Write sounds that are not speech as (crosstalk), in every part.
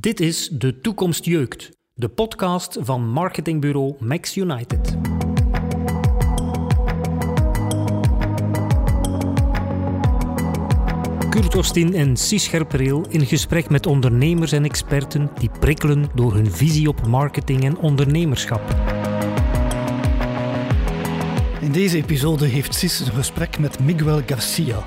Dit is De Toekomst Jeukt, de podcast van marketingbureau Max United. Kurt Ostin en Sis Scherpereel in gesprek met ondernemers en experten die prikkelen door hun visie op marketing en ondernemerschap. In deze episode heeft Sis een gesprek met Miguel Garcia,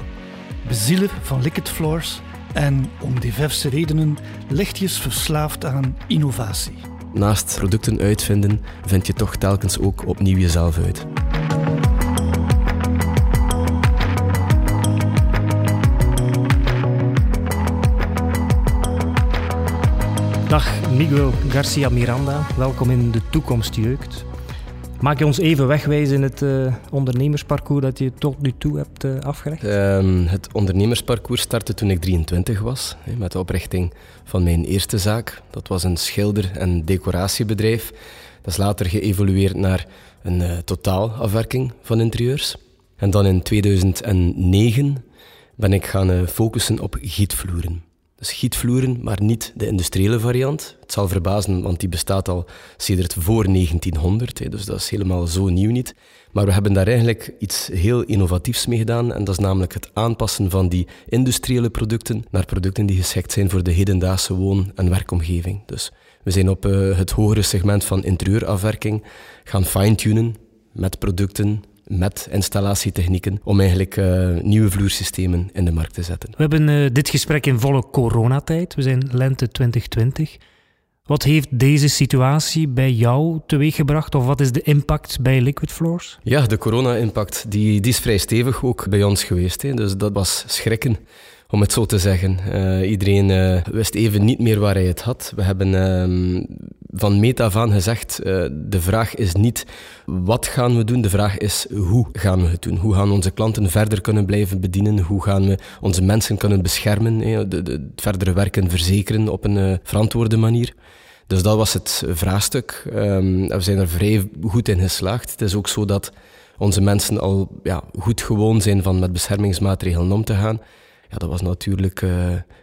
bezieler van Liquid Floors en om diverse redenen lichtjes verslaafd aan innovatie. Naast producten uitvinden, vind je toch telkens ook opnieuw jezelf uit. Dag Miguel Garcia Miranda, welkom in De Toekomst Jeukt. Maak je ons even wegwijzen in het uh, ondernemersparcours dat je tot nu toe hebt uh, het ondernemersparcours startte toen ik 23 was, met de oprichting van mijn eerste zaak. Dat was een schilder- en decoratiebedrijf. Dat is later geëvolueerd naar een uh, totaalafwerking van interieurs. En dan in 2009 ben ik gaan focussen op gietvloeren. Gietvloeren, maar niet de industriële variant. Het zal verbazen, want die bestaat al sedert voor 1900, dus dat is helemaal zo nieuw niet. Maar we hebben daar eigenlijk iets heel innovatiefs mee gedaan, en dat is namelijk het aanpassen van die industriële producten naar producten die geschikt zijn voor de hedendaagse woon- en werkomgeving. Dus we zijn op uh, het hogere segment van interieurafwerking gaan fine-tunen met producten met installatietechnieken om eigenlijk uh, nieuwe vloersystemen in de markt te zetten. We hebben uh, dit gesprek in volle coronatijd. We zijn lente 2020. Wat heeft deze situatie bij jou teweeggebracht of wat is de impact bij Liquid Floors? Ja, de corona-impact die, die is vrij stevig ook bij ons geweest. Hè. Dus dat was schrikken om het zo te zeggen. Uh, iedereen uh, wist even niet meer waar hij het had. We hebben uh, van meet af aan gezegd, uh, de vraag is niet wat gaan we doen, de vraag is hoe gaan we het doen. Hoe gaan onze klanten verder kunnen blijven bedienen? Hoe gaan we onze mensen kunnen beschermen? de, de, het verdere werken verzekeren op een verantwoorde manier? Dus dat was het vraagstuk. Um, we zijn er vrij goed in geslaagd. Het is ook zo dat onze mensen al ja, goed gewoon zijn van met beschermingsmaatregelen om te gaan ja, dat was natuurlijk uh,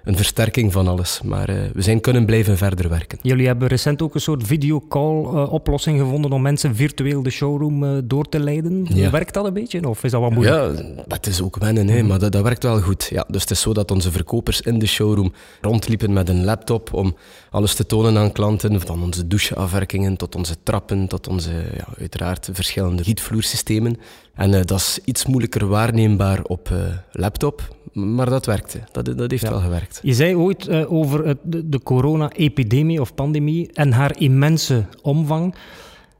een versterking van alles. Maar uh, we zijn kunnen blijven verder werken. Jullie hebben recent ook een soort videocall-oplossing uh, gevonden om mensen virtueel de showroom door te leiden. Ja. Werkt dat een beetje of is dat wat moeilijk? Ja, dat is ook wennen, hè, maar dat, dat werkt wel goed. Ja, dus het is zo dat onze verkopers in de showroom rondliepen met een laptop om alles te tonen aan klanten. Van onze doucheafwerkingen tot onze trappen, tot onze ja, uiteraard verschillende gietvloersystemen. En dat is iets moeilijker waarneembaar op laptop, maar dat werkte. Dat, dat heeft ja. wel gewerkt. Je zei ooit uh, over het, de, de corona-epidemie of pandemie en haar immense omvang,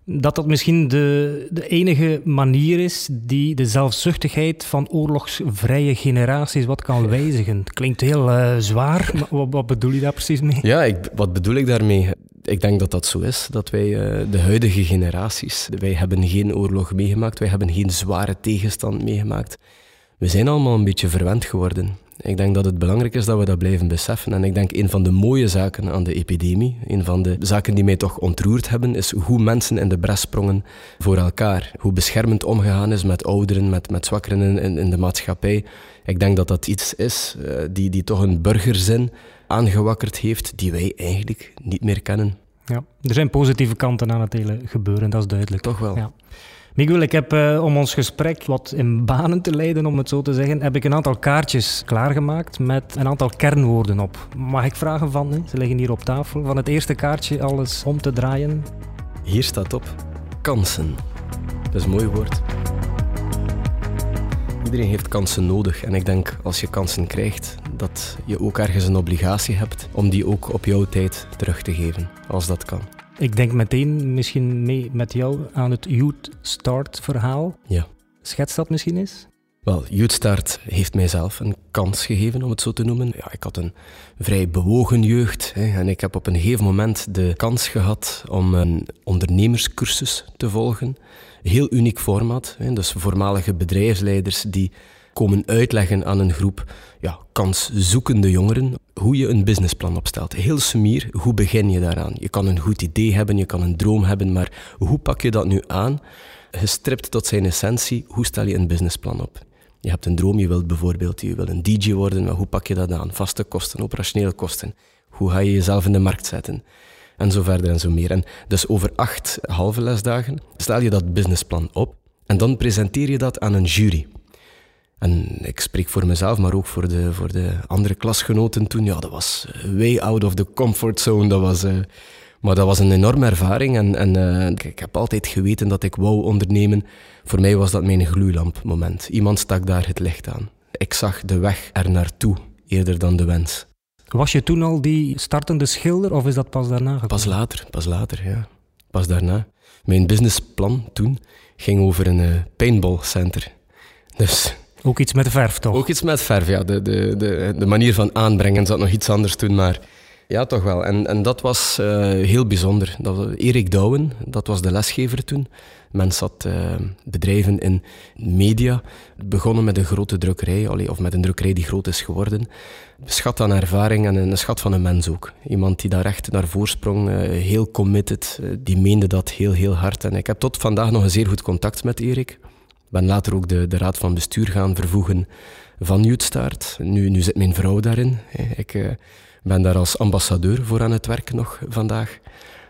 dat dat misschien de, de enige manier is die de zelfzuchtigheid van oorlogsvrije generaties wat kan wijzigen. Het klinkt heel zwaar, maar wat, wat, bedoel je daar precies mee? Ja, ik, wat bedoel ik daarmee? Ik denk dat dat zo is, dat wij uh, de huidige generaties, wij hebben geen oorlog meegemaakt, wij hebben geen zware tegenstand meegemaakt we zijn allemaal een beetje verwend geworden. Ik denk dat het belangrijk is dat we dat blijven beseffen. En ik denk een van de mooie zaken aan de epidemie, een van de zaken die mij toch ontroerd hebben, is hoe mensen in de bres sprongen voor elkaar. Hoe beschermend omgegaan is met ouderen, met, met zwakkeren in, in de maatschappij. Ik denk dat dat iets is uh, die, die toch een burgerzin aangewakkerd heeft die wij eigenlijk niet meer kennen. Ja, er zijn positieve kanten aan het hele gebeuren, dat is duidelijk. Toch wel. Ja. Miguel, ik heb uh, om ons gesprek wat in banen te leiden, om het zo te zeggen, heb ik een aantal kaartjes klaargemaakt met een aantal kernwoorden op. Mag ik vragen van, ze liggen hier op tafel, van het eerste kaartje alles om te draaien? Hier staat op kansen. Dat is een mooi woord. Iedereen heeft kansen nodig en ik denk als je kansen krijgt, dat je ook ergens een obligatie hebt om die ook op jouw tijd terug te geven, als dat kan. Ik denk meteen misschien mee met jou aan het Youth Start verhaal. Ja. Schets dat misschien eens? Wel, Youth Start heeft mijzelf een kans gegeven, om het zo te noemen. Ja, ik had een vrij bewogen jeugd hè, en ik heb op een gegeven moment de kans gehad om een ondernemerscursus te volgen. Heel uniek format, hè, dus voormalige bedrijfsleiders die komen uitleggen aan een groep ja, kanszoekende jongeren hoe je een businessplan opstelt. Heel sumier, hoe begin je daaraan? Je kan een goed idee hebben, je kan een droom hebben, maar hoe pak je dat nu aan? Gestript tot zijn essentie, hoe stel je een businessplan op? Je hebt een droom, je wilt bijvoorbeeld je wil een DJ worden, maar hoe pak je dat aan? Vaste kosten, operationele kosten. Hoe ga je jezelf in de markt zetten? En zo verder en zo meer. En dus over acht halve lesdagen stel je dat businessplan op en dan presenteer je dat aan een jury. En ik spreek voor mezelf, maar ook voor de, voor de andere klasgenoten toen. Ja, dat was way out of the comfort zone. Dat was, uh, maar dat was een enorme ervaring. En, en uh, ik heb altijd geweten dat ik wou ondernemen. Voor mij was dat mijn gloeilampmoment. Iemand stak daar het licht aan. Ik zag de weg er naartoe, eerder dan de wens. Was je toen al die startende schilder of is dat pas daarna gekomen? Pas later, pas later, ja. Pas daarna. Mijn businessplan toen ging over een uh, paintballcenter. Dus... Ook iets met verf, toch? Ook iets met verf, ja. De, de, de, de manier van aanbrengen zat nog iets anders toen, maar... Ja, toch wel. En, en dat was uh, heel bijzonder. Dat, Erik Douwen, dat was de lesgever toen. Mens had uh, bedrijven in media, begonnen met een grote drukkerij, of met een drukkerij die groot is geworden. Schat aan ervaring en een schat van een mens ook. Iemand die daar echt naar voorsprong, uh, heel committed, die meende dat heel, heel hard. En ik heb tot vandaag nog een zeer goed contact met Erik. Ben later ook de, de raad van bestuur gaan vervoegen van Youthstart. Nu, nu zit mijn vrouw daarin. Ik ben daar als ambassadeur voor aan het werken nog vandaag.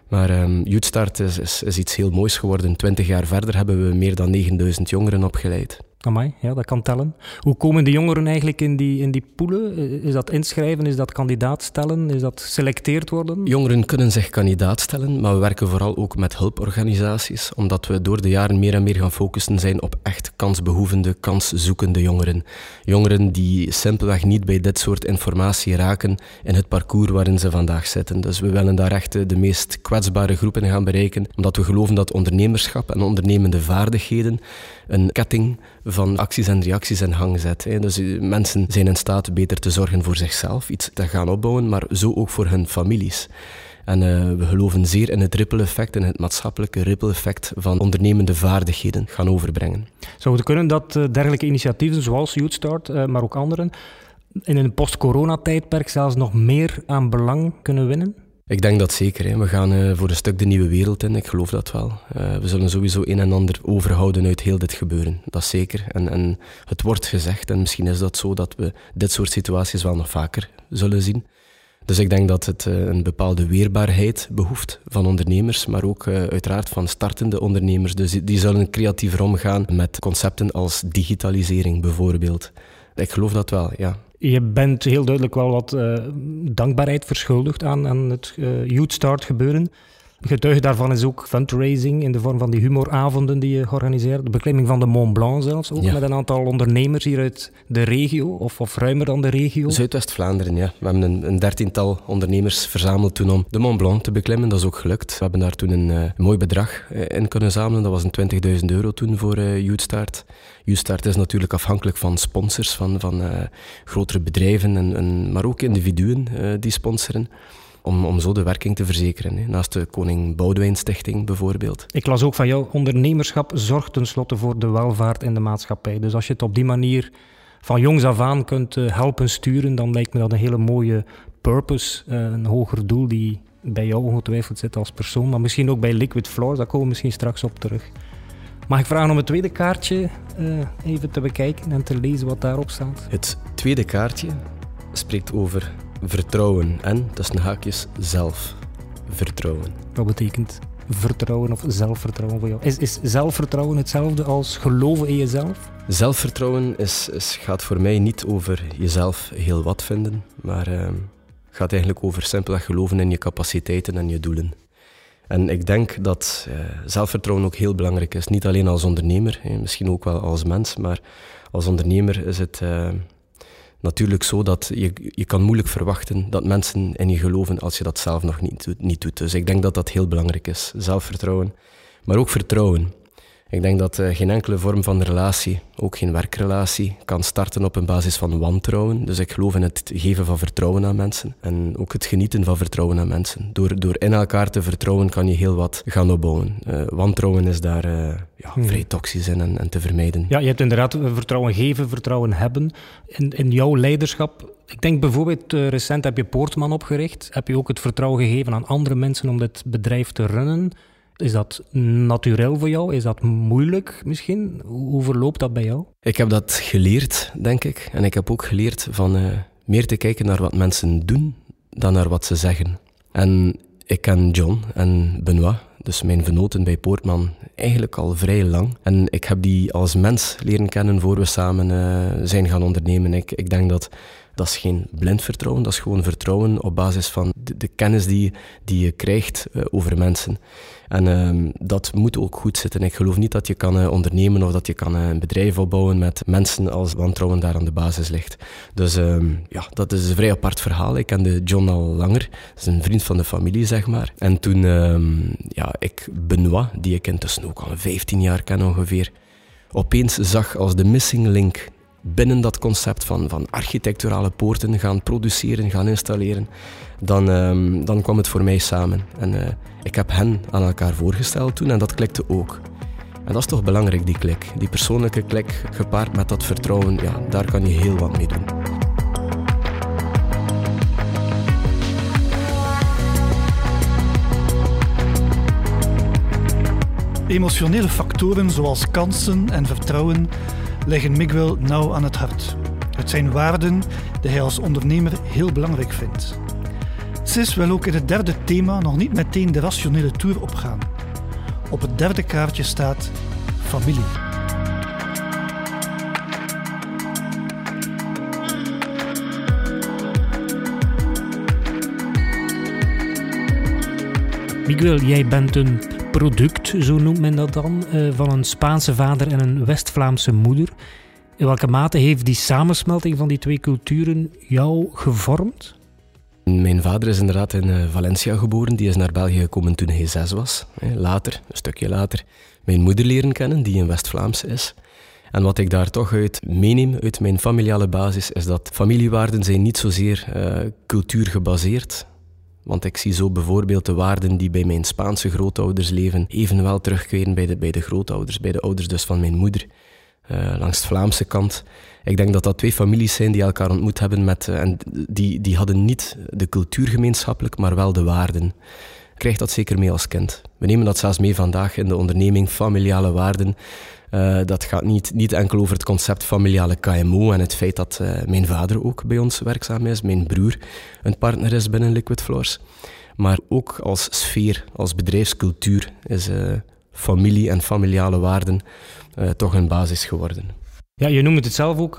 Maar um, Youthstart is, is, is, iets heel moois geworden. Twintig jaar verder hebben we meer dan 9000 jongeren opgeleid. Amai, ja, dat kan tellen. Hoe komen de jongeren eigenlijk in die, in die poelen? Is dat inschrijven? Is dat kandidaat stellen? Is dat selecteerd worden? Jongeren kunnen zich kandidaat stellen, maar we werken vooral ook met hulporganisaties, omdat we door de jaren meer en meer gaan focussen zijn op echt kansbehoevende, kanszoekende jongeren. Jongeren die simpelweg niet bij dit soort informatie raken in het parcours waarin ze vandaag zitten. Dus we willen daar echt de meest kwetsbare groepen gaan bereiken, omdat we geloven dat ondernemerschap en ondernemende vaardigheden een ketting van acties en reacties in gang zet. Dus eh, mensen zijn in staat beter te zorgen voor zichzelf, iets te gaan opbouwen, maar zo ook voor hun families. En uh, we geloven zeer in het ripple-effect en het maatschappelijke ripple-effect van ondernemende vaardigheden gaan overbrengen. Zou het kunnen dat uh, dergelijke initiatieven zoals Youthstart, maar ook anderen, in een post-corona-tijdperk zelfs nog meer aan belang kunnen winnen? Ik denk dat zeker. Hè. We gaan uh, voor een stuk de nieuwe wereld in. Ik geloof dat wel. Uh, we zullen sowieso een en ander overhouden uit heel dit gebeuren. Dat zeker. En, en het wordt gezegd, en misschien is dat zo, dat we dit soort situaties wel nog vaker zullen zien. Dus ik denk dat het uh, een bepaalde weerbaarheid behoeft van ondernemers, maar ook uiteraard van startende ondernemers. Dus die, die zullen creatiever omgaan met concepten als digitalisering bijvoorbeeld. Ik geloof dat wel, ja. Je bent heel duidelijk wel wat uh, dankbaarheid verschuldigd aan, aan het uh, Youth Start gebeuren. Getuige daarvan is ook fundraising in de vorm van die humoravonden die je georganiseerd. De beklimming van de Mont Blanc zelfs, ook met een aantal ondernemers hier uit de regio, of, of ruimer dan de regio. Zuidwest-Vlaanderen, ja. We hebben een, een, dertiental ondernemers verzameld toen om de Mont Blanc te beklimmen. Dat is ook gelukt. We hebben daar toen een uh, mooi bedrag in kunnen zamelen. Dat was een 20.000 euro toen voor uh, Youth Start. Start is natuurlijk afhankelijk van sponsors, van, van grotere bedrijven, en, en, maar ook individuen die sponsoren. Om, om zo de werking te verzekeren. Hè. Naast de Koning Boudewijn Stichting bijvoorbeeld. Ik las ook van jou, ondernemerschap zorgt tenslotte voor de welvaart in de maatschappij. Dus als je het op die manier van jongs af aan kunt uh, helpen sturen, dan lijkt me dat een hele mooie purpose, een hoger doel die bij jou ongetwijfeld zit als persoon, maar misschien ook bij Liquid Floors, daar komen we misschien straks op terug. Mag ik vragen om het tweede kaartje uh, even te bekijken en te lezen wat daarop staat? Het tweede kaartje spreekt over vertrouwen en, tussen haakjes, zelfvertrouwen. Wat betekent vertrouwen of zelfvertrouwen voor jou? Is, is zelfvertrouwen hetzelfde als geloven in jezelf? Zelfvertrouwen is, is, gaat voor mij niet over jezelf heel wat vinden, maar uh, gaat eigenlijk over simpelweg geloven in je capaciteiten en je doelen. En ik denk dat uh, zelfvertrouwen ook heel belangrijk is. Niet alleen als ondernemer, misschien ook wel als mens, maar als ondernemer is het uh, natuurlijk zo dat je, je kan moeilijk verwachten dat mensen in je geloven als je dat zelf nog niet, niet doet. Dus ik denk dat dat heel belangrijk is. Zelfvertrouwen, maar ook vertrouwen. Ik denk dat uh, geen enkele vorm van relatie, ook geen werkrelatie, kan starten op een basis van wantrouwen. Dus ik geloof in het geven van vertrouwen aan mensen en ook het genieten van vertrouwen aan mensen. Door, door in elkaar te vertrouwen kan je heel wat gaan opbouwen. Uh, wantrouwen is daar uh, ja, hmm. vrij toxisch in en, en, te vermijden. Ja, je hebt inderdaad vertrouwen geven, vertrouwen hebben. In, in jouw leiderschap, ik denk bijvoorbeeld recent heb je Poortman opgericht. Heb je ook het vertrouwen gegeven aan andere mensen om dit bedrijf te runnen? Is dat natuurlijk voor jou? Is dat moeilijk misschien? Hoe verloopt dat bij jou? Ik heb dat geleerd, denk ik. En ik heb ook geleerd van uh, meer te kijken naar wat mensen doen dan naar wat ze zeggen. En ik ken John en Benoit, dus mijn venoten bij Poortman, eigenlijk al vrij lang. En ik heb die als mens leren kennen voor we samen uh, zijn gaan ondernemen. Ik, ik denk dat dat is geen blind vertrouwen, dat is gewoon vertrouwen op basis van de, kennis die, die je krijgt uh, over mensen. En uh, dat moet ook goed zitten. Ik geloof niet dat je kan uh, ondernemen of dat je kan uh, een bedrijf opbouwen met mensen als wantrouwen daar aan de basis ligt. Dus ehm, ja, dat is een vrij apart verhaal. Ik kende John al langer. Dat is een vriend van de familie, zeg maar. En toen, ehm, ja, ik Benoit, die ik intussen ook al 15 jaar ken ongeveer, opeens zag als de missing link binnen dat concept van, van architecturale poorten gaan produceren, gaan installeren, dan, um, dan kwam het voor mij samen. En uh, ik heb hen aan elkaar voorgesteld toen en dat klikte ook. En dat is toch belangrijk, die klik. Die persoonlijke klik, gepaard met dat vertrouwen, ja, daar kan je heel wat mee doen. Emotionele factoren zoals kansen en vertrouwen leggen Miguel nauw aan het hart. Het zijn waarden die hij als ondernemer heel belangrijk vindt. Sis wil ook in het derde thema nog niet meteen de rationele tour opgaan. Op het derde kaartje staat familie. Miguel, jij bent een product, zo noemt men dat dan, eh, van een Spaanse vader en een West-Vlaamse moeder. In welke mate heeft die samensmelting van die twee culturen jou gevormd? Mijn vader is inderdaad in eh, Valencia geboren. Die is naar België gekomen toen hij zes was. Later, een stukje later, mijn moeder leren kennen, die een West-Vlaamse is. En wat ik daar toch uit meeneem, uit mijn familiale basis, is dat familiewaarden zijn niet zozeer uh, cultuurgebaseerd want ik zie zo bijvoorbeeld de waarden die bij mijn Spaanse grootouders leven, evenwel terugkeren bij de, bij de grootouders, bij de ouders dus van mijn moeder, uh, langs de Vlaamse kant. Ik denk dat dat twee families zijn die elkaar ontmoet hebben met, uh, en die, die hadden niet de cultuur gemeenschappelijk, maar wel de waarden. Krijg dat zeker mee als kind. We nemen dat zelfs mee vandaag in de onderneming, familiale waarden. Uh, dat gaat niet, niet enkel over het concept familiale KMO en het feit dat mijn vader ook bij ons werkzaam is, mijn broer een partner is binnen Liquid Floors. Maar ook als sfeer, als bedrijfscultuur is familie en familiale waarden toch een basis geworden. Ja, je noemt het zelf ook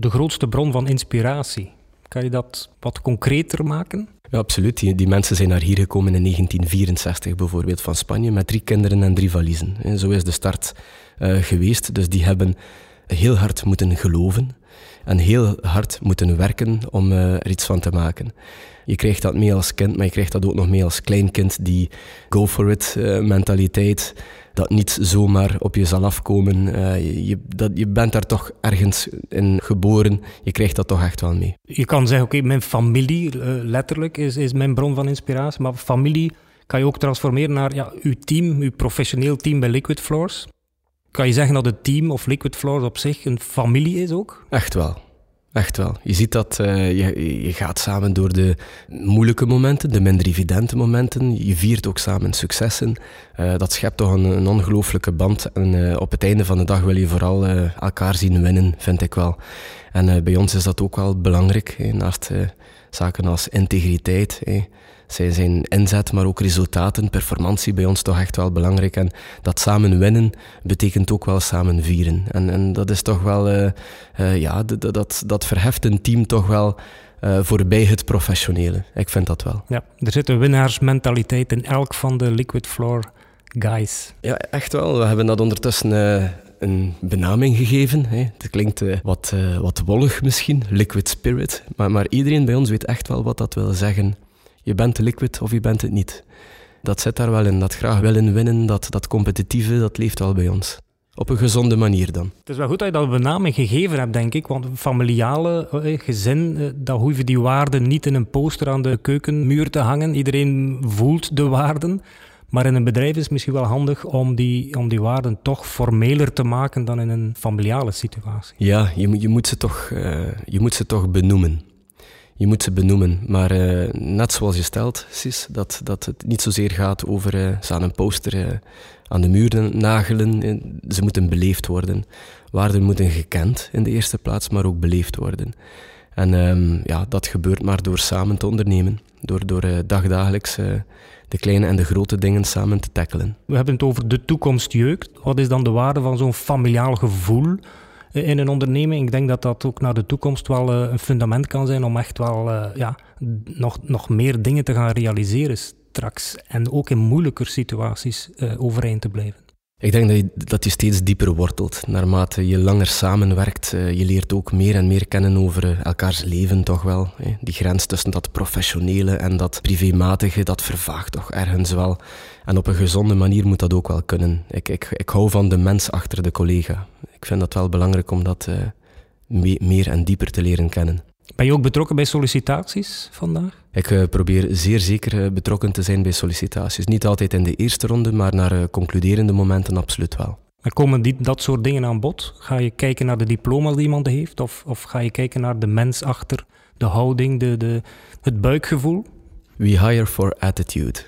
de grootste bron van inspiratie. Kan je dat wat concreter maken? Ja, absoluut. Die, die, mensen zijn naar hier gekomen in 1964 bijvoorbeeld van Spanje met drie kinderen en drie valiezen. En zo is de start uh, geweest. Dus die hebben heel hard moeten geloven en heel hard moeten werken om uh, er iets van te maken. Je krijgt dat mee als kind, maar je krijgt dat ook nog mee als kleinkind, die go for it uh, mentaliteit dat niet zomaar op je zal afkomen. Uh, je, dat, je bent daar toch ergens in geboren. Je krijgt dat toch echt wel mee. Je kan zeggen, oké, mijn familie, letterlijk, is, is mijn bron van inspiratie. Maar familie kan je ook transformeren naar ja, uw team, uw professioneel team bij Liquid Floors. Kan je zeggen dat het team of Liquid Floors op zich een familie is ook? Echt wel. Echt wel. Je ziet dat uh, je, je gaat samen door de moeilijke momenten, de minder evidente momenten. Je viert ook samen successen. Uh, dat schept toch een, een ongelooflijke band. En uh, op het einde van de dag wil je vooral elkaar zien winnen, vind ik wel. En bij ons is dat ook wel belangrijk. Hè, naast zaken als integriteit. Zij zijn inzet, maar ook resultaten, performantie bij ons toch echt wel belangrijk. En dat samen winnen betekent ook wel samen vieren. En, en dat is toch wel, uh, uh, ja, dat, dat verheft een team toch wel uh, voorbij het professionele. Ik vind dat wel. Ja, er zit een winnaarsmentaliteit in elk van de Liquid Floor guys. Ja, echt wel. We hebben dat ondertussen een benaming gegeven. Hè. Het klinkt uh, wat, wat wollig misschien, liquid spirit. Maar, maar iedereen bij ons weet echt wel wat dat wil zeggen je bent liquid of je bent het niet. Dat zit daar wel in. Dat graag willen winnen, dat, dat competitieve, dat leeft wel bij ons. Op een gezonde manier dan. Het is wel goed dat je dat benaming gegeven hebt, denk ik. Want familiale eh, gezin, eh, dat hoeven die waarden niet in een poster aan de keukenmuur te hangen. Iedereen voelt de waarden. Maar in een bedrijf is het misschien wel handig om die, om die waarden toch formeler te maken dan in een familiale situatie. Ja, je, je, moet, ze toch, uh, je moet ze toch benoemen je moet ze benoemen. Maar uh, net zoals je stelt, Sis, dat, dat het niet zozeer gaat over uh, ze aan een poster uh, aan de muur nagelen. ze moeten beleefd worden. Waarden moeten gekend in de eerste plaats, maar ook beleefd worden. En um, ja, dat gebeurt maar door samen te ondernemen. door, door dagdagelijks de kleine en de grote dingen samen te tackelen. We hebben het over de toekomst jeugd. Wat is dan de waarde van zo'n familiaal gevoel in een onderneming? Ik denk dat dat ook naar de toekomst wel een fundament kan zijn om echt wel ja, nog, nog meer dingen te gaan realiseren straks. En ook in moeilijker situaties overeind te blijven. Ik denk dat je, dat steeds dieper wortelt. Naarmate je langer samenwerkt, uh, je leert ook meer en meer kennen over uh, elkaars leven toch wel. Die grens tussen dat professionele en dat privématige, dat vervaagt toch ergens wel. En op een gezonde manier moet dat ook wel kunnen. Ik, ik, ik hou van de mens achter de collega. Ik vind dat wel belangrijk om dat uh, meer en dieper te leren kennen. Ben je ook betrokken bij sollicitaties vandaag? Ik uh, probeer zeer zeker uh, betrokken te zijn bij sollicitaties. Niet altijd in de eerste ronde, maar naar uh, concluderende momenten absoluut wel. En komen die, dat soort dingen aan bod? Ga je kijken naar de diploma's die iemand heeft? Of, of ga je kijken naar de mens achter, de houding, de, de, het buikgevoel? We hire for attitude.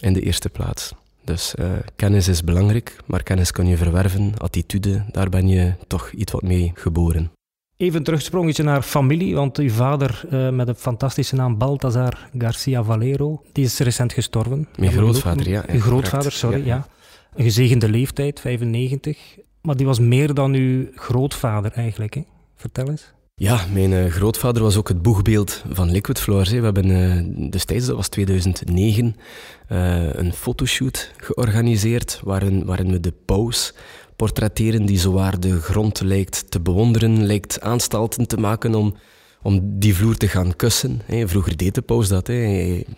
In de eerste plaats. Dus kennis is belangrijk, maar kennis kun je verwerven. Attitude, daar ben je toch iets wat mee geboren. Even terugsprongetje naar familie, want uw vader uh, met een fantastische naam Balthazar Garcia Valero, die is recent gestorven. Mijn grootvader, ja. Uw grootvader, sorry, ja. ja. Een gezegende leeftijd, 95. Maar die was meer dan uw grootvader eigenlijk, hè? Vertel eens. Ja, mijn uh, grootvader was ook het boegbeeld van Liquid Floors. We hebben uh, destijds, dat was 2009, uh, een fotoshoot georganiseerd waarin, waarin we de paus portretteren die zowaar de grond lijkt te bewonderen, lijkt aanstalten te maken om, om die vloer te gaan kussen. Vroeger deed de paus dat.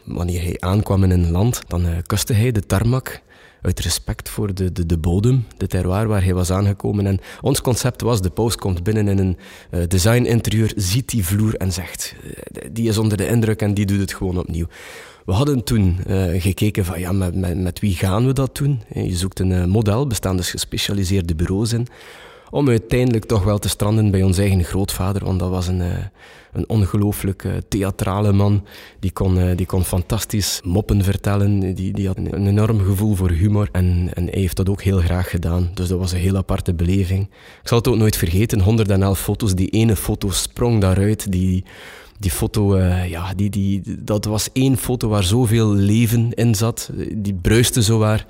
Wanneer hij aankwam in een land, dan eh, kuste hij de tarmac uit respect voor de, de, de bodem, de terroir waar hij was aangekomen. En ons concept was, de paus komt binnen in een uh, design-interieur, ziet die vloer en zegt, eh, die is onder de indruk en die doet het gewoon opnieuw. We hadden toen uh, gekeken van ja, met, met, met, wie gaan we dat doen? Je zoekt een uh, model, bestaan dus gespecialiseerde bureaus in, om uiteindelijk toch wel te stranden bij ons eigen grootvader, want dat was een, een ongelooflijk theatrale man. Die kon, die kon fantastisch moppen vertellen, die, die had een, een enorm gevoel voor humor en, en hij heeft dat ook heel graag gedaan. Dus dat was een heel aparte beleving. Ik zal het ook nooit vergeten, 111 foto's, die ene foto sprong daaruit, die die foto, uh, ja, die, die, dat was één foto waar zoveel leven in zat. Die bruiste zowaar.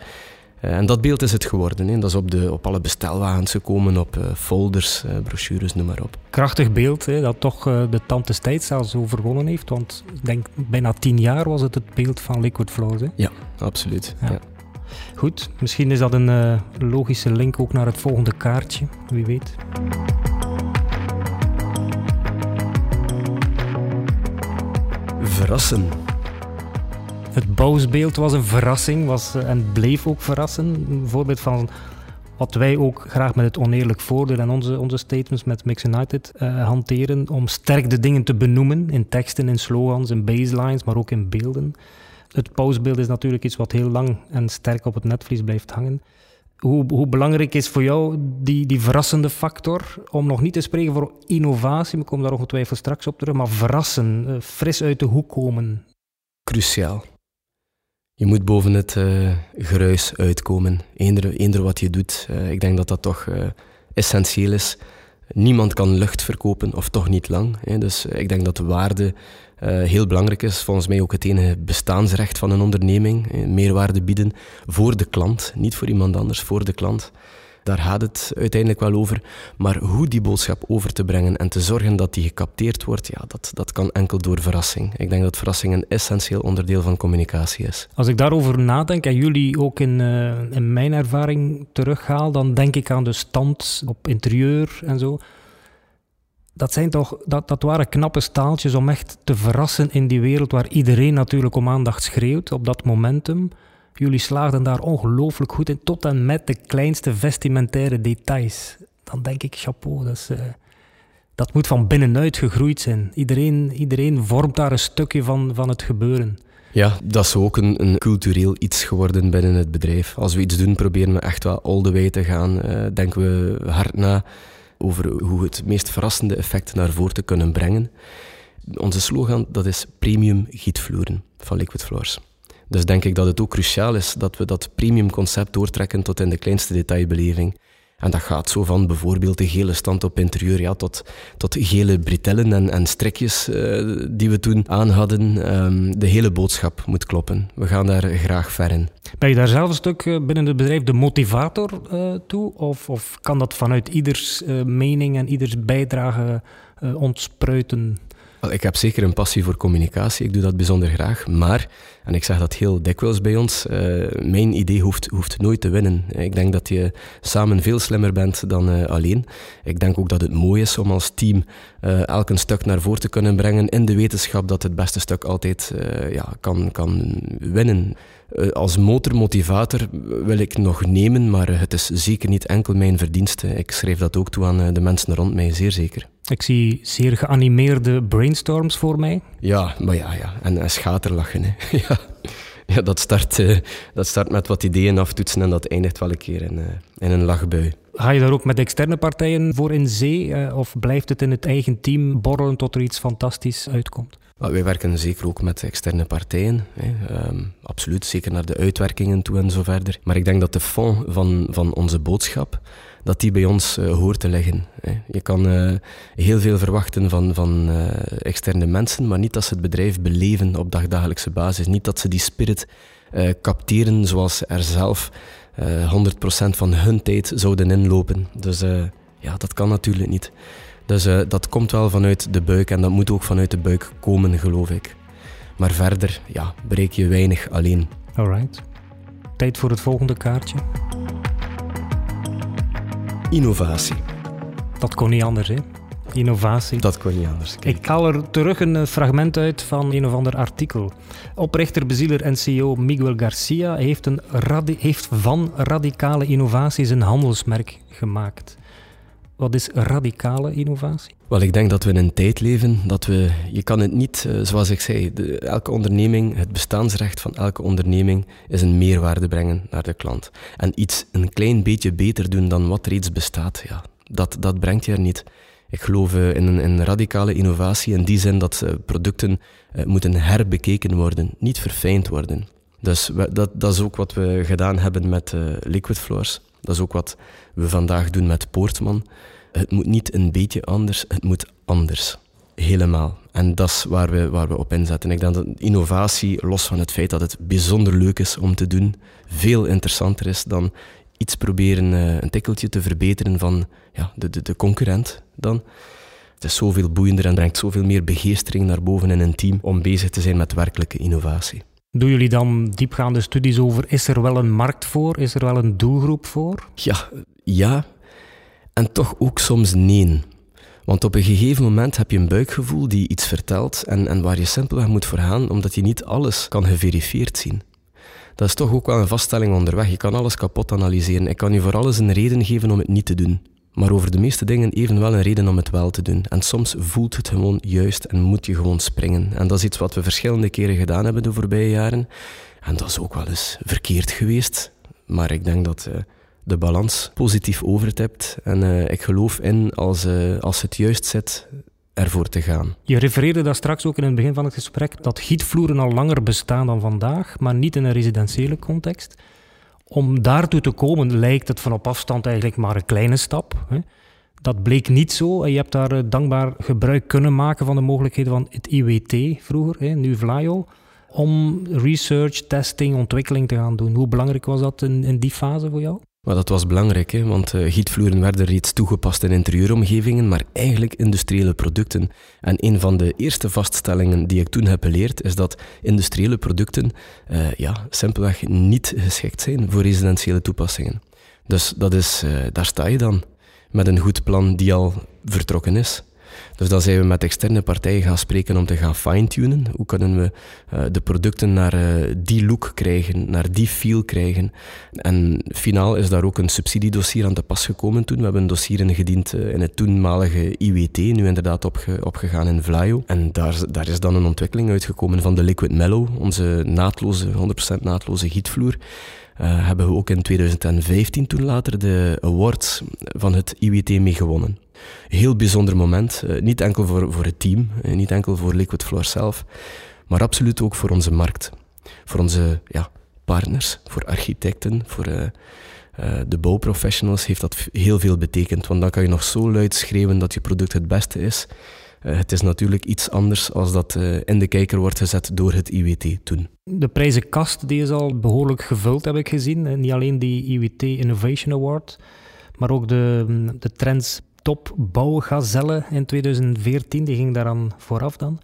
Uh, en dat beeld is het geworden. Hè. Dat is op, de, op alle bestelwagens gekomen, op uh, folders, brochures, noem maar op. Krachtig beeld, hè, dat toch de tand des tijds zelfs zo verwonnen heeft. Want ik denk, bijna tien jaar was het het beeld van Liquid Flows. Hè? Ja, absoluut. Ja. ja. Goed, misschien is dat een logische link ook naar het volgende kaartje. Wie weet. Verrassen. Het bouwsbeeld was een verrassing was, eh, en bleef ook verrassen. Een voorbeeld van wat wij ook graag met het oneerlijk voordeel en onze, onze statements met Mix United uh, hanteren, om sterk de dingen te benoemen in teksten, in slogans, in baselines, maar ook in beelden. Het pausbeeld is natuurlijk iets wat heel lang en sterk op het netvlies blijft hangen. Hoe, hoe, belangrijk is voor jou die, die verrassende factor? Om nog niet te spreken voor innovatie, ik kom daar ongetwijfeld straks op terug, maar verrassen, eh, fris uit de hoek komen. Cruciaal. Je moet boven het uh, geruis uitkomen, eender, wat je doet. Uh, ik denk dat dat toch essentieel is. Niemand kan lucht verkopen, of toch niet lang. Hè. Dus ik denk dat de waarde heel belangrijk is. Volgens mij ook het enige bestaansrecht van een onderneming. Eh, meerwaarde bieden voor de klant, niet voor iemand anders, voor de klant. Daar gaat het uiteindelijk wel over. Maar hoe die boodschap over te brengen en te zorgen dat die gecapteerd wordt, ja, dat, dat kan enkel door verrassing. Ik denk dat verrassing een essentieel onderdeel van communicatie is. Als ik daarover nadenk en jullie ook in, uh, in mijn ervaring terughaal, dan denk ik aan de stand op interieur en zo dat, zijn toch, dat, dat waren knappe staaltjes om echt te verrassen in die wereld waar iedereen natuurlijk om aandacht schreeuwt op dat momentum. Jullie slaagden daar ongelooflijk goed in, tot en met de kleinste vestimentaire details. Dan denk ik, chapeau, dat, uh, dat moet van binnenuit gegroeid zijn. Iedereen, iedereen vormt daar een stukje van, van het gebeuren. Ja, dat is ook een, een, cultureel iets geworden binnen het bedrijf. Als we iets doen, proberen we echt wel all the way te gaan. Uh, denken we hard na over hoe het meest verrassende effect naar voren te kunnen brengen. Onze slogan dat is premium gietvloeren van Liquid Floors. Dus denk ik dat het ook cruciaal is dat we dat premium concept doortrekken tot in de kleinste detailbeleving. En dat gaat zo van bijvoorbeeld de gele stand op interieur ja, tot, tot gele bretellen en, en strikjes uh, die we toen aan hadden. Um, de hele boodschap moet kloppen. We gaan daar graag ver in. Ben je daar zelf een stuk eh, binnen het bedrijf de motivator uh, toe? Of, of kan dat vanuit ieders mening en ieders bijdrage ontspruiten? Ik heb zeker een passie voor communicatie, ik doe dat bijzonder graag. Maar, en ik zeg dat heel dikwijls bij ons, uh, mijn idee hoeft, hoeft nooit te winnen. Ik denk dat je samen veel slimmer bent dan uh, alleen. Ik denk ook dat het mooi is om als team uh, elk een stuk naar voren te kunnen brengen in de wetenschap dat het beste stuk altijd ja, kan, kan winnen. Als motormotivator wil ik nog nemen, maar het is zeker niet enkel mijn verdienste. Ik schreef dat ook toe aan de mensen rond mij, zeer zeker. Ik zie zeer geanimeerde brainstorms voor mij. Ja, maar ja, ja. En, en schaterlachen. Hè. (laughs) ja. ja, dat start, uh, dat start met wat ideeën aftoetsen en dat eindigt wel een keer in, uh, in een lachbui. Ga je daar ook met externe partijen voor in zee? Uh, of blijft het in het eigen team borrelen tot er iets fantastisch uitkomt? Wij werken zeker ook met externe partijen. Hè. Um, absoluut, zeker naar de uitwerkingen toe en zo verder. Maar ik denk dat de fond van, van onze boodschap dat die bij ons uh, hoort te liggen. Hè. Je kan uh, heel veel verwachten van, van uh, externe mensen, maar niet dat ze het bedrijf beleven op dagdagelijkse basis. Niet dat ze die spirit capteren zoals er zelf 100% van hun tijd zouden inlopen. Dus ja, dat kan natuurlijk niet. Dus dat komt wel vanuit de buik en dat moet ook vanuit de buik komen, geloof ik. Maar verder, ja, bereik je weinig alleen. Alright. Tijd voor het volgende kaartje. Innovatie. Dat kon niet anders, hè? Innovatie. Dat kon niet anders. Ik haal er terug een eh, fragment uit van een of ander artikel. Oprichter, bezieler en CEO Miguel Garcia heeft, een heeft van radicale innovaties een handelsmerk gemaakt. Wat is radicale innovatie? Wel, ik denk dat we in een tijd leven dat we, je kan het niet, eh, zoals ik zei, elke onderneming, het bestaansrecht van elke onderneming is een meerwaarde brengen naar de klant. En iets een klein beetje beter doen dan wat reeds bestaat, ja, dat, dat brengt je er niet. Ik geloof eh, in een, radicale innovatie in die zin dat uh, producten moeten herbekeken worden, niet verfijnd worden. Dus dat, dat is ook wat we gedaan hebben met Liquid Floors. Dat is ook wat we vandaag doen met Poortman. Het moet niet een beetje anders, het moet anders. Helemaal. En dat is waar we, waar we op inzetten. Ik denk dat innovatie, los van het feit dat het bijzonder leuk is om te doen, veel interessanter is dan iets proberen uh, een tikkeltje te verbeteren van ja, de, de, de concurrent dan. Het is zoveel boeiender en brengt zoveel meer begeestering naar boven in een team om bezig te zijn met werkelijke innovatie. Doen jullie dan diepgaande studies over, is er wel een markt voor? Is er wel een doelgroep voor? Ja, ja. En toch ook soms nee. Want op een gegeven moment heb je een buikgevoel die iets vertelt en, en waar je simpelweg moet voor gaan, omdat je niet alles kan geverifieerd zien. Dat is toch ook wel een vaststelling onderweg. Je kan alles kapot analyseren. Ik kan je voor alles een reden geven om het niet te doen maar over de meeste dingen evenwel een reden om het wel te doen. En soms voelt het gewoon juist en moet je gewoon springen. En dat is iets wat we verschillende keren gedaan hebben de voorbije jaren. En dat is ook wel eens verkeerd geweest. Maar ik denk dat uh, de balans positief overtipt. En uh, ik geloof in als, uh, als het juist zit, ervoor te gaan. Je refereerde daar straks ook in het begin van het gesprek dat gietvloeren al langer bestaan dan vandaag, maar niet in een residentiële context. Om daartoe te komen lijkt het van op afstand eigenlijk maar een kleine stap. Hè. Dat bleek niet zo. En je hebt daar eh, dankbaar gebruik kunnen maken van de mogelijkheden van het IWT vroeger, hè, nu Vlaio, om research, testing, ontwikkeling te gaan doen. Hoe belangrijk was dat in, in die fase voor jou? Maar dat was belangrijk, hè, want uh, gietvloeren werden reeds toegepast in interieuromgevingen, maar eigenlijk industriële producten. En een van de eerste vaststellingen die ik toen heb geleerd, is dat industriële producten uh, ja, simpelweg niet geschikt zijn voor residentiële toepassingen. Dus dat is, uh, daar sta je dan, met een goed plan die al vertrokken is. Dus dan zijn we met externe partijen gaan spreken om te gaan fine-tunen. Hoe kunnen we uh, de producten naar uh, die look krijgen, naar die feel krijgen. En finaal is daar ook een subsidiedossier aan te pas gekomen toen. We hebben een dossier ingediend uh, in het toenmalige IWT, nu inderdaad opge opgegaan in Vlaio. En daar, daar is dan een ontwikkeling uitgekomen van de Liquid Mellow, onze naadloze, 100% naadloze gietvloer. Hebben we ook in 2015 toen later de awards van het IWT mee gewonnen. Heel bijzonder moment, uh, niet enkel voor, voor het team, uh, niet enkel voor Liquid Floor zelf, maar absoluut ook voor onze markt. Voor onze ja, partners, voor architecten, voor uh, de bouwprofessionals heeft dat heel veel betekend. Want dan kan je nog zo luid schreeuwen dat je product het beste is. Het is natuurlijk iets anders als dat in de kijker wordt gezet door het IWT toen. De prijzenkast die is al behoorlijk gevuld, heb ik gezien. Niet alleen die IWT Innovation Award, maar ook de, de Trends Top Bouwgazelle in 2014, die ging daaraan vooraf dan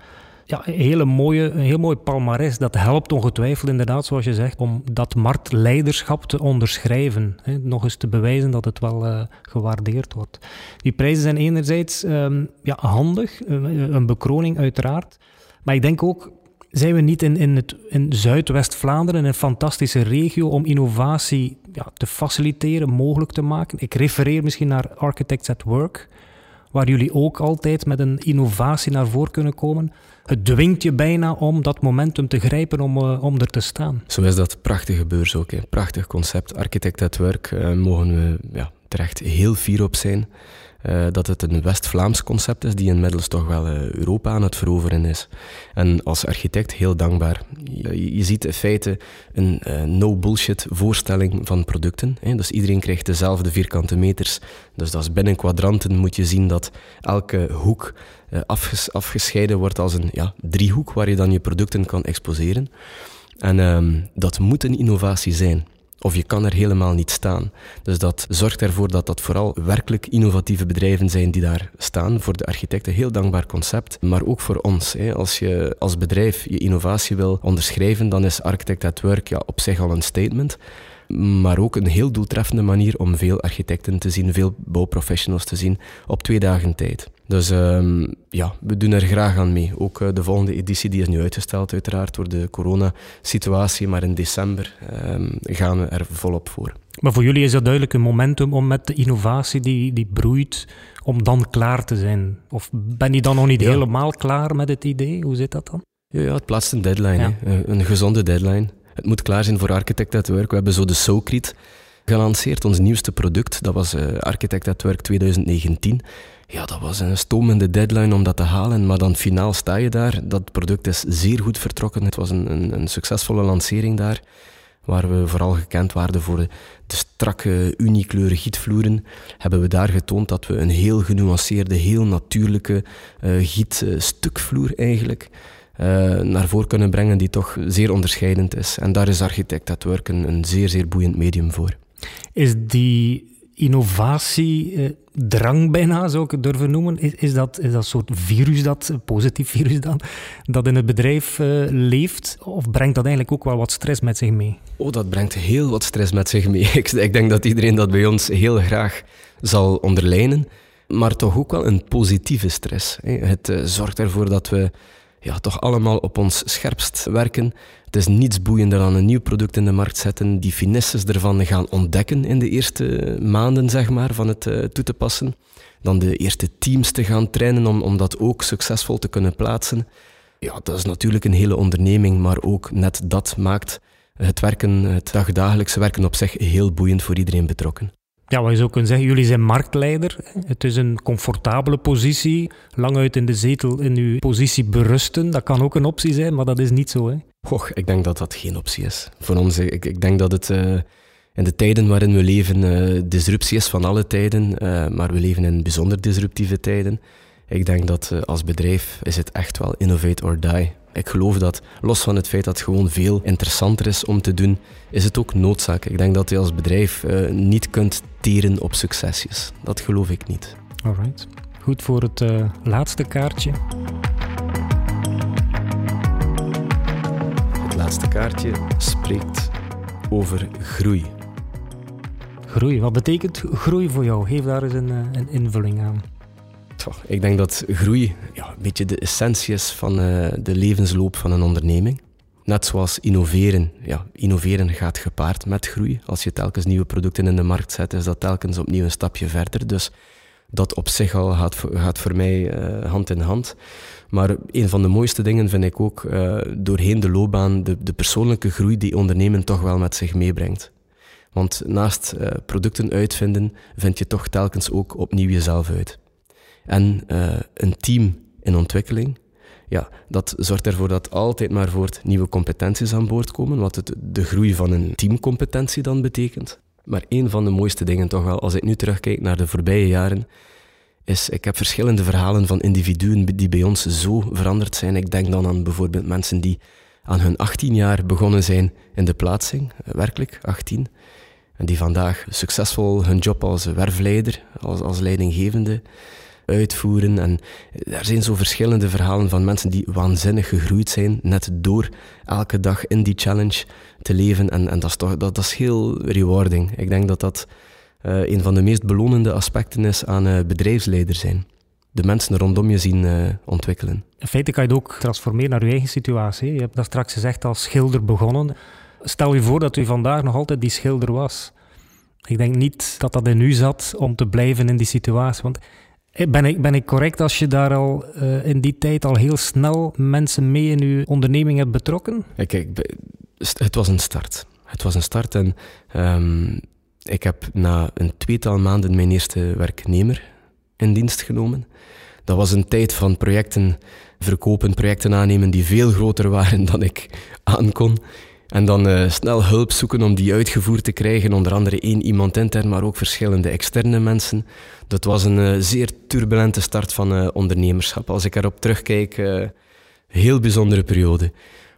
ja, een, hele mooie, een heel mooi palmares. Dat helpt ongetwijfeld inderdaad, zoals je zegt, om dat marktleiderschap te onderschrijven. Hè, nog eens te bewijzen dat het wel uh, gewaardeerd wordt. Die prijzen zijn enerzijds um, ja, handig, een bekroning uiteraard. Maar ik denk ook, zijn we niet in, in, het, in Zuidwest-Vlaanderen een fantastische regio om innovatie ja, te faciliteren, mogelijk te maken? Ik refereer misschien naar Architects at Work, waar jullie ook altijd met een innovatie naar voren kunnen komen het dwingt je bijna om dat momentum te grijpen om, uh, om er te staan. Zo is dat prachtige beurs ook. Een prachtig concept. Architect at Work uh, mogen we ja, terecht heel fier op zijn. Uh, dat het een West-Vlaams concept is die inmiddels toch wel uh, Europa aan het veroveren is. En als architect heel dankbaar. Je, ziet in feite een uh, no-bullshit voorstelling van producten. Hè. Dus iedereen krijgt dezelfde vierkante meters. Dus dat is binnen kwadranten moet je zien dat elke hoek afges afgescheiden wordt als een ja, driehoek waar je dan je producten kan exposeren. En um, dat moet een innovatie zijn. Of je kan er helemaal niet staan. Dus dat zorgt ervoor dat dat vooral werkelijk innovatieve bedrijven zijn die daar staan. Voor de architecten heel dankbaar concept, maar ook voor ons. Hè. Als je als bedrijf je innovatie wil onderschrijven, dan is Architect at Work ja, op zich al een statement maar ook een heel doeltreffende manier om veel architecten te zien, veel bouwprofessionals te zien op twee dagen tijd. Dus um, ja, we doen er graag aan mee. Ook uh, de volgende editie die is nu uitgesteld uiteraard door de coronasituatie, maar in december um, gaan we er volop voor. Maar voor jullie is dat duidelijk een momentum om met de innovatie die, die broeit, om dan klaar te zijn? Of ben je dan nog niet ja. helemaal klaar met het idee? Hoe zit dat dan? Ja, ja het plaatst een deadline, ja. een gezonde deadline. Het moet klaar zijn voor Architect at Work. We hebben zo de SoCrit gelanceerd, ons nieuwste product. Dat was uh, Architect at Work 2019. Ja, dat was een stomende deadline om dat te halen, maar dan finaal sta je daar. Dat product is zeer goed vertrokken. Het was een, een, een succesvolle lancering daar, waar we vooral gekend waren voor de, strakke uniekleuren gietvloeren. Hebben we daar getoond dat we een heel genuanceerde, heel natuurlijke uh, gietstukvloer eigenlijk uh, naar voren kunnen brengen die toch zeer onderscheidend is. En daar is Architect een zeer, zeer boeiend medium voor. Is die innovatiedrang eh, bijna, zou ik het durven noemen, is, is, dat, dat soort virus, dat, een positief (laughs) virus dan, dat in het bedrijf uh, leeft? Of brengt dat eigenlijk ook wel wat stress met zich mee? Oh, dat brengt heel wat stress met zich mee. (laughs) ik, ik denk dat iedereen dat bij ons heel graag zal onderlijnen, maar toch ook wel een positieve stress. Het zorgt ervoor dat we ja, toch allemaal op ons scherpst werken. Het is niets boeiender dan een nieuw product in de markt zetten, die finesses ervan gaan ontdekken in de eerste maanden zeg maar, van het uh, toe te passen. Dan de eerste teams te gaan trainen om, om dat ook succesvol te kunnen plaatsen. Ja, dat is natuurlijk een hele onderneming, maar ook net dat maakt het werken, het dagdagelijkse werken op zich heel boeiend voor iedereen betrokken. Ja, wat je zou kunnen zeggen, jullie zijn marktleider. Het is een comfortabele positie. Lang uit in de zetel in uw positie berusten, dat kan ook een optie zijn, maar dat is niet zo. Hè? Och, ik denk dat dat geen optie is. Voor ons, ik, ik denk dat het uh, in de tijden waarin we leven, uh, disruptie is van alle tijden, uh, maar we leven in bijzonder disruptieve tijden. Ik denk dat als bedrijf is het echt wel innovate or die. Ik geloof dat, los van het feit dat het gewoon veel interessanter is om te doen, is het ook noodzaak. Ik denk dat je als bedrijf niet kunt teren op succesjes. Dat geloof ik niet. Alright. Goed voor het uh, laatste kaartje. Het laatste kaartje spreekt over groei. Groei, wat betekent groei voor jou? Geef daar eens een, uh, een invulling aan. Ik denk dat groei ja, een beetje de essentie is van uh, de levensloop van een onderneming. Net zoals innoveren. Ja, innoveren gaat gepaard met groei. Als je telkens nieuwe producten in de markt zet, is dat telkens opnieuw een stapje verder. Dus dat op zich al gaat, gaat voor mij uh, hand in hand. Maar een van de mooiste dingen vind ik ook uh, doorheen de loopbaan de, de persoonlijke groei die ondernemen toch wel met zich meebrengt. Want naast uh, producten uitvinden, vind je toch telkens ook opnieuw jezelf uit. En een team in ontwikkeling, ja, dat zorgt ervoor dat altijd maar voort nieuwe competenties aan boord komen, wat het, de groei van een teamcompetentie dan betekent. Maar een van de mooiste dingen toch wel, als ik nu terugkijk naar de voorbije jaren, is ik heb verschillende verhalen van individuen die bij ons zo veranderd zijn. Ik denk dan aan bijvoorbeeld mensen die aan hun 18 jaar begonnen zijn in de plaatsing, eh, werkelijk 18, en die vandaag succesvol hun job als werfleider, als, als leidinggevende uitvoeren. En er zijn zo verschillende verhalen van mensen die waanzinnig gegroeid zijn, net door elke dag in die challenge te leven. En, en dat, is toch, dat, dat is heel rewarding. Ik denk dat dat uh, een van de meest belonende aspecten is aan uh, bedrijfsleider zijn. De mensen rondom je zien uh, ontwikkelen. In feite kan je het ook transformeren naar je eigen situatie. Je hebt daar straks gezegd als schilder begonnen. Stel je voor dat u vandaag nog altijd die schilder was. Ik denk niet dat dat in u zat om te blijven in die situatie. Want ben ik, ben ik correct als je daar al uh, in die tijd al heel snel mensen mee in uw onderneming hebt betrokken? Kijk, het was een start. Het was een start en um, ik heb na een tweetal maanden mijn eerste werknemer in dienst genomen. Dat was een tijd van projecten verkopen, projecten aannemen die veel groter (laughs) waren dan ik aankon. En dan uh, snel hulp zoeken om die uitgevoerd te krijgen. Onder andere één iemand intern, maar ook verschillende externe mensen. Dat was een uh, zeer turbulente start van uh, ondernemerschap. Als ik erop terugkijk, heel bijzondere periode.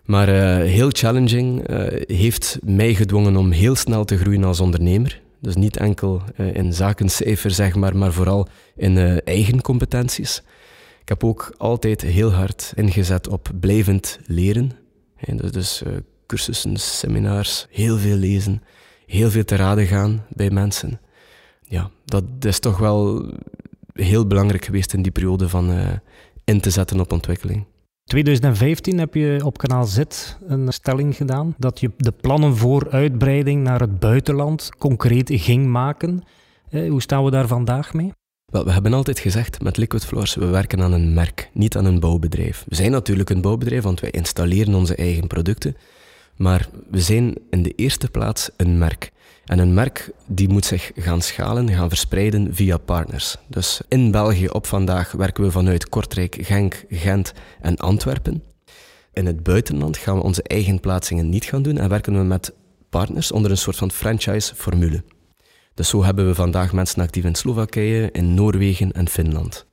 Maar heel challenging, heeft mij gedwongen om heel snel te groeien als ondernemer. Dus niet enkel in zakencijfer, zeg maar, maar vooral in eigen competenties. Ik heb ook altijd heel hard ingezet op blijvend leren. dus, dus cursussen, seminars, heel veel lezen, heel veel te raden gaan bij mensen. Ja, dat is toch wel heel belangrijk geweest in die periode van uh, in te zetten op ontwikkeling. 2015 heb je op kanaal Z een stelling gedaan dat je de plannen voor uitbreiding naar het buitenland concreet ging maken. Eh, hoe staan we daar vandaag mee? Wel, we hebben altijd gezegd met Liquid Floors, we werken aan een merk, niet aan een bouwbedrijf. We zijn natuurlijk een bouwbedrijf, want wij installeren onze eigen producten. Maar we zijn in de eerste plaats een merk. En een merk die moet zich gaan schalen, gaan verspreiden via partners. Dus in België op vandaag werken we vanuit Kortrijk, Genk, Gent en Antwerpen. In het buitenland gaan we onze eigen plaatsingen niet gaan doen en werken we met partners onder een soort van franchise-formule. Dus zo hebben we vandaag mensen actief in Slowakije, in Noorwegen en Finland.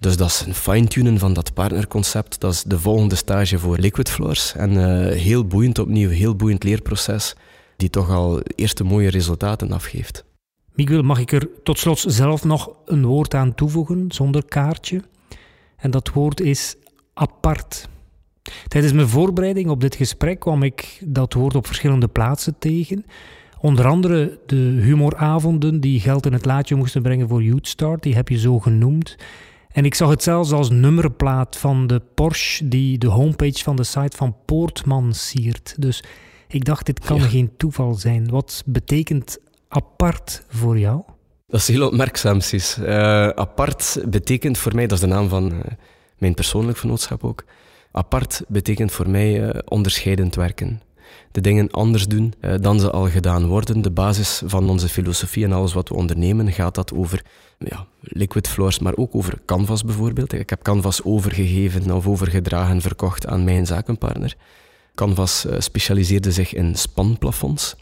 Dus dat is een fine-tunen van dat partnerconcept. Dat is de volgende stage voor Liquid Floors. En uh, heel boeiend opnieuw, heel boeiend leerproces, die toch al eerste mooie resultaten afgeeft. Miguel, mag ik er tot slot zelf nog een woord aan toevoegen, zonder kaartje? En dat woord is apart. Tijdens mijn voorbereiding op dit gesprek kwam ik dat woord op verschillende plaatsen tegen. Onder andere de humoravonden die geld in het laadje moesten brengen voor Youth Start, die heb je zo genoemd. En ik zag het zelfs als nummerplaat van de Porsche die de homepage van de site van Poortman siert. Dus ik dacht, dit kan geen toeval zijn. Wat betekent apart voor jou? Dat is heel opmerkzaam, Sis. Uh, apart betekent voor mij, dat is de naam van uh, mijn persoonlijk vernootschap ook. Apart betekent voor mij uh, onderscheidend werken de dingen anders doen dan ze al gedaan worden. De basis van onze filosofie en alles wat we ondernemen gaat dat over ja, liquid floors, maar ook over Canvas bijvoorbeeld. Ik heb Canvas overgegeven of overgedragen, verkocht aan mijn zakenpartner. Canvas uh, specialiseerde zich in spanplafonds.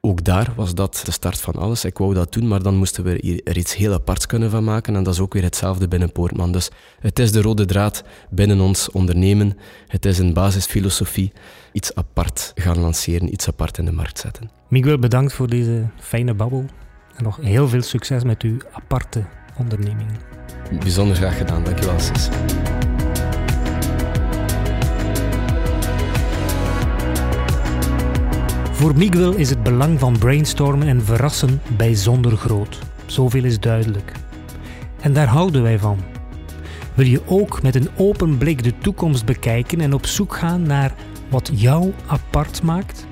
Ook daar was dat de start van alles. Ik wou dat doen, maar dan moesten we er iets heel aparts kunnen van maken. En dat is ook weer hetzelfde binnen Poortman. Dus het is de rode draad binnen ons ondernemen. Het is een basisfilosofie. Iets apart gaan lanceren, iets apart in de markt zetten. Miguel, bedankt voor deze fijne babbel. En nog heel veel succes met uw aparte onderneming. Bijzonder graag gedaan. Dankjewel, Sis. Voor Miguel is het belang van brainstormen en verrassen bijzonder groot. Zoveel is duidelijk. En daar houden wij van. Wil je ook met een open blik de toekomst bekijken en op zoek gaan naar wat jou apart maakt?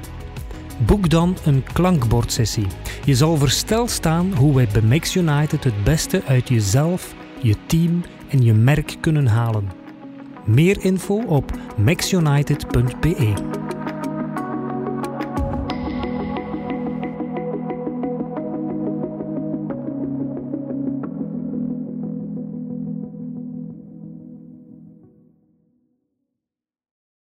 Boek dan een klankbordsessie. Je zal versteld staan hoe wij bij Max United het beste uit jezelf, je team en je merk kunnen halen. Meer info op maxunited.be.